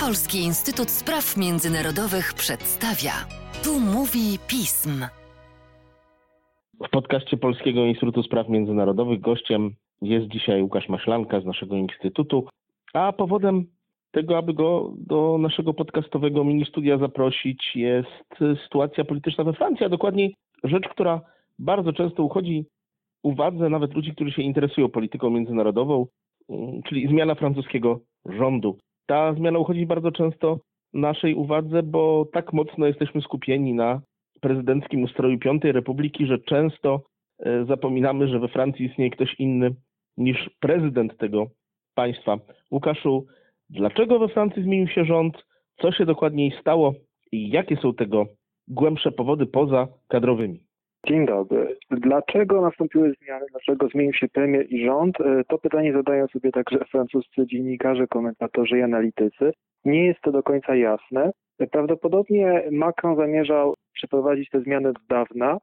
Polski Instytut Spraw Międzynarodowych przedstawia. Tu mówi pism. W podcaście Polskiego Instytutu Spraw Międzynarodowych gościem jest dzisiaj Łukasz Maślanka z naszego instytutu, a powodem tego, aby go do naszego podcastowego mini-studia zaprosić jest sytuacja polityczna we Francji, a dokładniej rzecz, która bardzo często uchodzi uwadze nawet ludzi, którzy się interesują polityką międzynarodową, czyli zmiana francuskiego rządu. Ta zmiana uchodzi bardzo często naszej uwadze, bo tak mocno jesteśmy skupieni na prezydenckim ustroju Piątej Republiki, że często e, zapominamy, że we Francji istnieje ktoś inny niż prezydent tego państwa. Łukaszu, dlaczego we Francji zmienił się rząd? Co się dokładniej stało i jakie są tego głębsze powody poza kadrowymi? Dzień dobry. Dlaczego nastąpiły zmiany? Dlaczego zmienił się premier i rząd? E, to pytanie zadają sobie także francuscy dziennikarze, komentatorzy i analitycy. Nie jest to do końca jasne. Prawdopodobnie Macron zamierzał przeprowadzić te zmiany od dawna,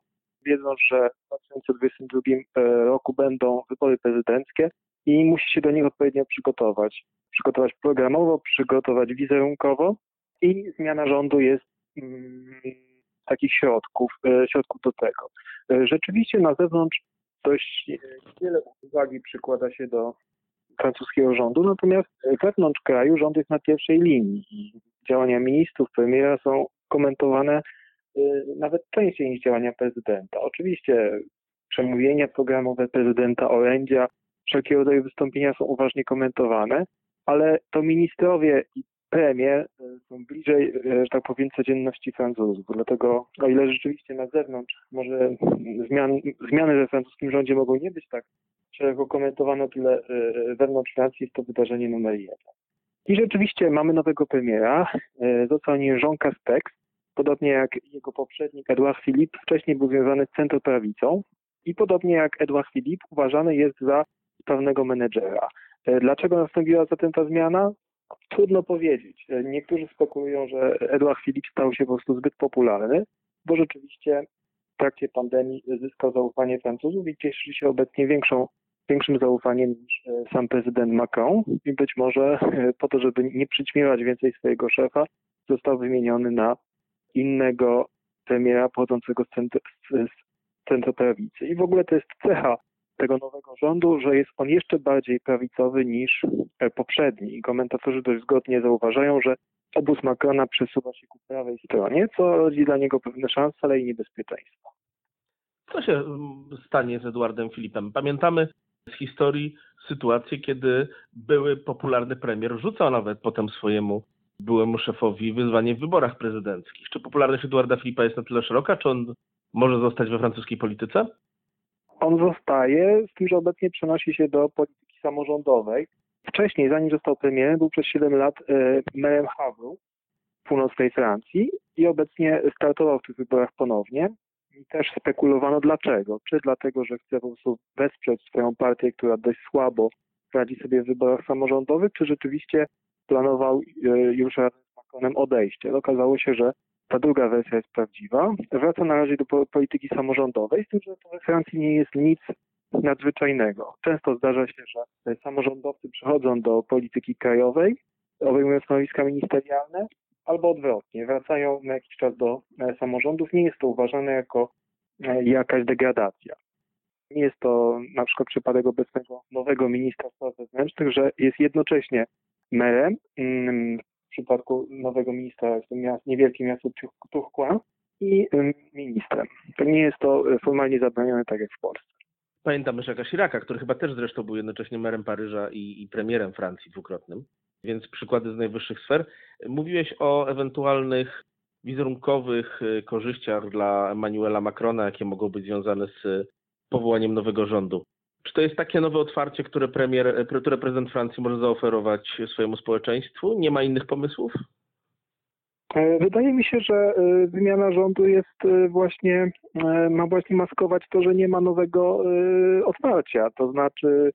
wiedząc, że w 2022 e, roku będą wybory prezydenckie i musi się do nich odpowiednio przygotować. Przygotować programowo, przygotować wizerunkowo i zmiana rządu jest mm, takich środków, e, środków do tego. E, rzeczywiście na zewnątrz dość wiele uwagi przykłada się do francuskiego rządu, natomiast wewnątrz kraju rząd jest na pierwszej linii. Działania ministrów, premiera są komentowane e, nawet częściej niż działania prezydenta. Oczywiście przemówienia programowe prezydenta, orędzia, wszelkiego rodzaju wystąpienia są uważnie komentowane, ale to ministrowie i premier e, są bliżej, e, że tak powiem, codzienności Francuzów. Dlatego, o ile rzeczywiście na zewnątrz może zmian, zmiany we francuskim rządzie mogą nie być tak szeroko komentowane, tyle e, wewnątrz Francji jest to wydarzenie numer jeden. I rzeczywiście mamy nowego premiera, został nim Jean Castex, podobnie jak jego poprzednik Edouard Philippe, wcześniej był związany z centroprawicą i podobnie jak Edouard Philippe uważany jest za sprawnego menedżera. Dlaczego nastąpiła zatem ta zmiana? Trudno powiedzieć. Niektórzy spekulują, że Edouard Philippe stał się po prostu zbyt popularny, bo rzeczywiście w trakcie pandemii zyskał zaufanie Francuzów i cieszy się obecnie większą, większym zaufaniem niż e, sam prezydent Macron i być może e, po to, żeby nie przyćmiewać więcej swojego szefa, został wymieniony na innego premiera pochodzącego z, centr- z centroprawicy. I w ogóle to jest cecha tego nowego rządu, że jest on jeszcze bardziej prawicowy niż e, poprzedni. Komentatorzy dość zgodnie zauważają, że obóz Macrona przesuwa się ku prawej stronie, co rodzi dla niego pewne szanse, ale i niebezpieczeństwa. Co się mm, stanie z Eduardem Filipem? Pamiętamy z historii sytuację, kiedy były popularny premier rzucał nawet potem swojemu byłemu szefowi wyzwanie w wyborach prezydenckich. Czy popularność Eduarda Filipa jest na tyle szeroka, czy on może zostać we francuskiej polityce? On zostaje, z tym, że obecnie przenosi się do polityki samorządowej. Wcześniej, zanim został premierem, był przez 7 lat e, merem w północnej Francji i obecnie startował w tych wyborach ponownie. I też spekulowano dlaczego. Czy dlatego, że chce po prostu wesprzeć swoją partię, która dość słabo radzi sobie w wyborach samorządowych, czy rzeczywiście planował e, już razem z Macronem odejście. Okazało się, że ta druga wersja jest prawdziwa. Wraca na razie do polityki samorządowej, z tym, że to we Francji nie jest nic nadzwyczajnego. Często zdarza się, że samorządowcy przechodzą do polityki krajowej, obejmują stanowiska ministerialne, albo odwrotnie, wracają na jakiś czas do e, samorządów. Nie jest to uważane jako e, jakaś degradacja. Nie jest to na przykład przypadek obecnego nowego ministra spraw wewnętrznych, że jest jednocześnie merem, mm, w przypadku nowego ministra miast, niewielkie miasto Turkła i ministrem. To nie jest to e, formalnie zabronione tak jak w Polsce. Pamiętam Jacques'a Chiraca, który chyba też zresztą był jednocześnie merem Paryża i, i premierem Francji dwukrotnym, więc przykłady z najwyższych sfer. Mówiłeś o ewentualnych wizerunkowych e, korzyściach dla Emmanuela Macrona, jakie mogą być związane z powołaniem nowego rządu. Czy to jest takie nowe otwarcie, które, premier, które prezydent Francji może zaoferować swojemu społeczeństwu? Nie ma innych pomysłów? E, wydaje mi się, że e, wymiana rządu jest e, właśnie, ma właśnie maskować to, że nie ma nowego otwarcia. To znaczy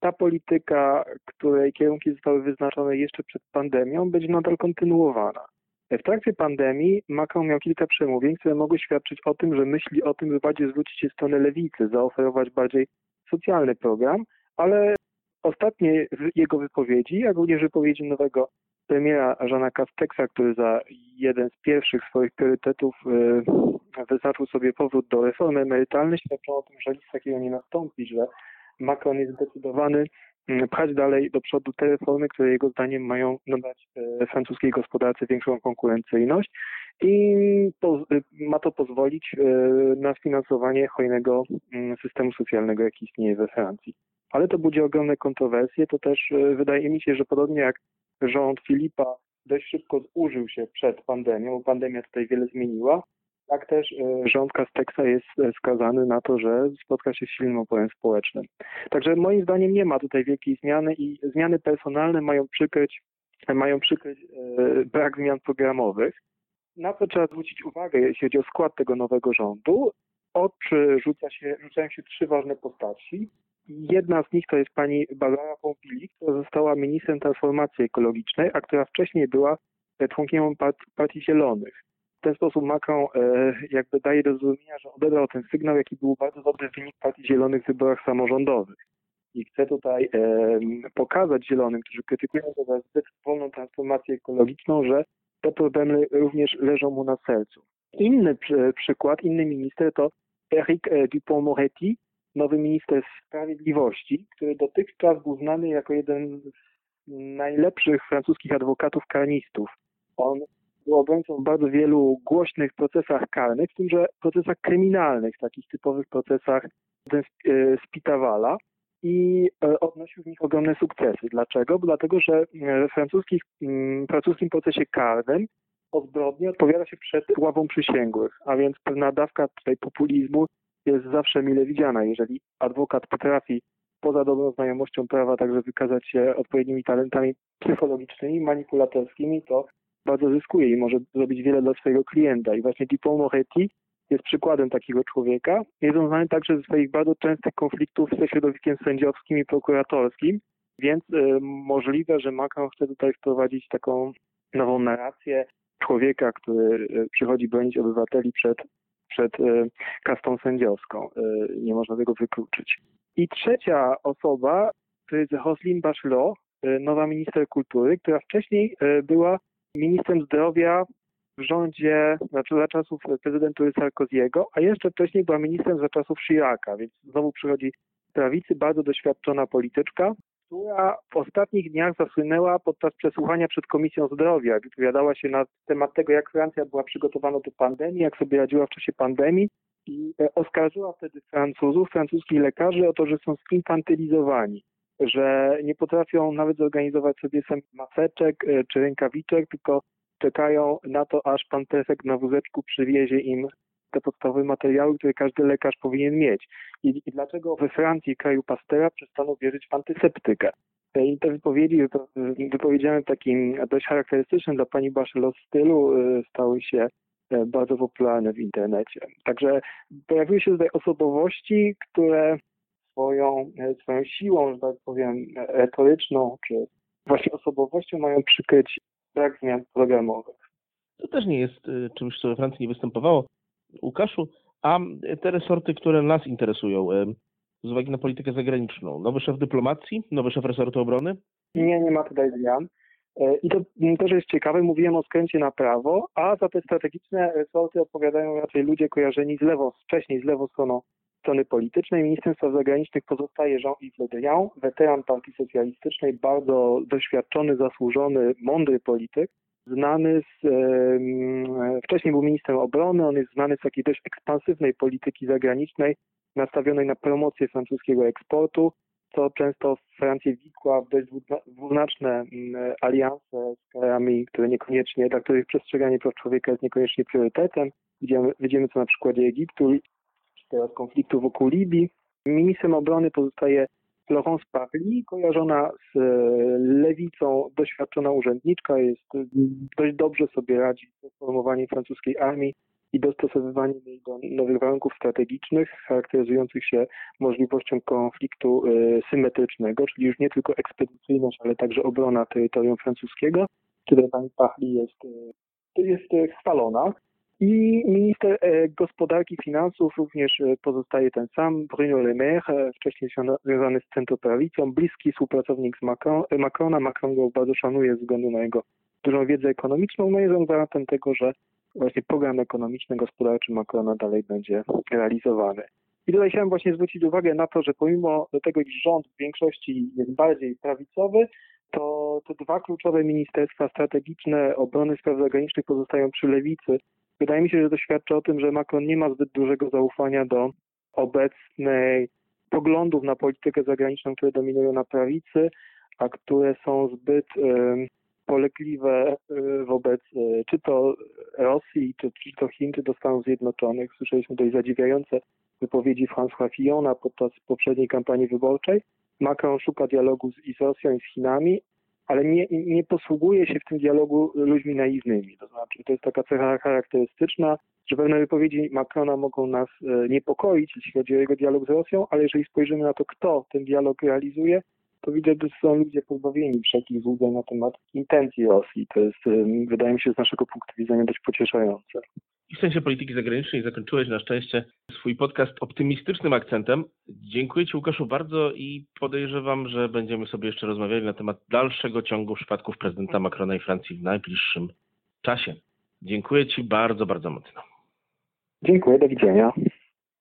ta polityka, której kierunki zostały wyznaczone jeszcze przed pandemią, będzie nadal kontynuowana. W trakcie pandemii Macron miał kilka przemówień, które mogły świadczyć o tym, że myśli o tym, by bardziej zwrócić się w stronę lewicy, zaoferować bardziej socjalny program, ale ostatnie jego wypowiedzi, jak również wypowiedzi nowego premiera Żana Castexa, który za jeden z pierwszych swoich priorytetów e, wyznaczył sobie powrót do reformy emerytalnej, świadczą o tym, że nic takiego nie nastąpi, że Macron jest zdecydowany pchać dalej do przodu te reformy, które jego zdaniem mają nadać e, francuskiej gospodarce większą konkurencyjność i ma to pozwolić na sfinansowanie hojnego mm, systemu socjalnego, jaki istnieje we Francji. Ale to budzi ogromne kontrowersje. To też wydaje mi się, że podobnie jak rząd Filipa dość szybko zużył się przed pandemią, bo pandemia tutaj wiele zmieniła. Tak też e, rząd Castexa jest e, skazany na to, że spotka się z silnym oporem społecznym. Także moim zdaniem nie ma tutaj wielkiej zmiany i zmiany personalne mają przykryć, mają przykryć e, brak zmian programowych. Na to trzeba zwrócić uwagę, jeśli chodzi o skład tego nowego rządu. Oczy rzuca się, rzucają się trzy ważne postaci. Jedna z nich to jest pani Barbara Pompili, która została ministrem transformacji ekologicznej, a która wcześniej była członkiem Partii Zielonych. W ten sposób Macron e, jakby daje do zrozumienia, że odebrał ten sygnał, jaki był bardzo dobry wynik Partii Zielonych w wyborach samorządowych. I chce tutaj e, pokazać Zielonym, którzy krytykują za zbyt wolną transformację ekologiczną, że te problemy również leżą mu na sercu. Inny przy, przykład, inny minister to Eric e, Dupont-Moretti, nowy minister sprawiedliwości, który dotychczas był znany jako jeden z najlepszych francuskich adwokatów karnistów. On był obrońcą w bardzo wielu głośnych procesach karnych, w tym że procesach kryminalnych, takich typowych procesach Spitawala i e, odnosił w nich ogromne sukcesy. Dlaczego? Dlatego, że w francuskich, francuskim procesie karnym o zbrodnie odpowiada się przed ławą przysięgłych, a więc pewna dawka tutaj populizmu jest zawsze mile widziana. Jeżeli adwokat potrafi poza dobrą znajomością prawa także wykazać się odpowiednimi talentami psychologicznymi, manipulatorskimi, to bardzo zyskuje i może zrobić wiele dla swojego klienta. I właśnie Dupont Moretti jest przykładem takiego człowieka. Jest on znany także ze swoich bardzo częstych konfliktów ze środowiskiem sędziowskim i prokuratorskim, więc y, możliwe, że Macron chce tutaj wprowadzić taką nową narrację człowieka, który y, przychodzi bronić obywateli przed przed e, kastą sędziowską. E, nie można tego wykluczyć. I trzecia osoba to jest Roslin Bachelot, e, nowa minister kultury, która wcześniej była ministrem zdrowia w rządzie, znaczy za czasów prezydentury Sarkoziego, a jeszcze wcześniej była ministrem za czasów Chiraca, więc znowu przychodzi prawicy bardzo doświadczona polityczka, która w ostatnich dniach zasłynęła podczas przesłuchania przed Komisją Zdrowia. Wypowiadała się na temat tego, jak Francja była przygotowana do pandemii, jak sobie radziła w czasie pandemii i e, oskarżyła wtedy Francuzów, francuskich lekarzy o to, że są zinfantylizowani, że nie potrafią nawet zorganizować sobie sam maseczek e, czy rękawiczek, tylko czekają na to, aż pan na wózeczku przywiezie im te podstawowe materiały, które każdy lekarz powinien mieć. I, i dlaczego we Francji, kraju Pastera, przestano wierzyć w antyseptykę? I te wypowiedzi, wypowiedziane w takim dość charakterystycznym dla pani Bachelot stylu, y, stały się bardzo popularne w internecie. Także pojawiły się tutaj osobowości, które swoją, y, swoją siłą, że tak powiem, retoryczną, czy właśnie osobowością mają przykryć brak zmian programowych. To też nie jest czymś, co we Francji nie występowało. Łukaszu, a te resorty, które nas interesują, z uwagi na politykę zagraniczną, nowy szef dyplomacji, nowy szef resortu obrony? Nie, nie ma tutaj zmian. E, I to też jest ciekawe, mówiłem o skręcie na prawo, a za te strategiczne resorty odpowiadają raczej ludzie kojarzeni z lewą, wcześniej z lewą stroną strony politycznej. Ministrem Spraw Zagranicznych pozostaje Jean-Yves Le Drian, weteran Partii Socjalistycznej, bardzo doświadczony, zasłużony, mądry polityk znany z, e, wcześniej był ministrem obrony, on jest znany z takiej dość ekspansywnej polityki zagranicznej, nastawionej na promocję francuskiego eksportu, co często Francję wikła w dość dwuznaczne alianse z krajami, które niekoniecznie, dla których przestrzeganie praw człowieka jest niekoniecznie priorytetem. Widzimy, widzimy to na przykładzie Egiptu, teraz konfliktu wokół Libii. Ministrem obrony pozostaje Florence Parly, kojarzona z e, lewicą, doświadczona urzędniczka, jest e, dość dobrze sobie radzi z formowaniem francuskiej armii i dostosowywaniem jej do nowych warunków strategicznych, charakteryzujących się możliwością konfliktu e, symetrycznego, czyli już nie tylko ekspedycyjność, ale także obrona terytorium francuskiego, które pani Pachli jest, jest chwalona. I minister e, gospodarki i finansów również e, pozostaje ten sam, Bruno Le Maire, e, wcześniej związany z centroprawicą, bliski współpracownik z Macron, Macrona. Macron go bardzo szanuje ze względu na jego dużą wiedzę ekonomiczną, no jest on gwarantem tego, że właśnie program ekonomiczny, gospodarczy Macrona dalej będzie realizowany. I tutaj chciałem właśnie zwrócić uwagę na to, że pomimo tego, iż rząd w większości jest bardziej prawicowy, to te dwa kluczowe ministerstwa strategiczne obrony spraw zagranicznych pozostają przy lewicy. Wydaje mi się, że to świadczy o tym, że Macron nie ma zbyt dużego zaufania do obecnej poglądów na politykę zagraniczną, które dominują na prawicy, a które są zbyt polegliwe wobec czy to Rosji, czy, czy to Chin, czy to Stanów Zjednoczonych. Słyszeliśmy dość zadziwiające wypowiedzi François Fillona podczas poprzedniej kampanii wyborczej. Macron szuka dialogu z, i z Rosją, i z Chinami, ale nie, nie posługuje się w tym dialogu ludźmi naiwnymi. To znaczy, to jest taka cecha charakterystyczna, że pewne wypowiedzi Macrona mogą nas e, niepokoić, jeśli chodzi o jego dialog z Rosją, ale jeżeli spojrzymy na to, kto ten dialog realizuje, to widać, że są ludzie pozbawieni wszelkich złudzeń na temat intencji Rosji. To jest, wydaje mi się, z naszego punktu widzenia dość pocieszające. I w sensie polityki zagranicznej zakończyłeś na szczęście swój podcast optymistycznym akcentem. Dziękuję Ci Łukaszu bardzo i podejrzewam, że będziemy sobie jeszcze rozmawiali na temat dalszego ciągu przypadków prezydenta Macrona i Francji w najbliższym czasie. Dziękuję Ci bardzo, bardzo mocno. Dziękuję, do widzenia.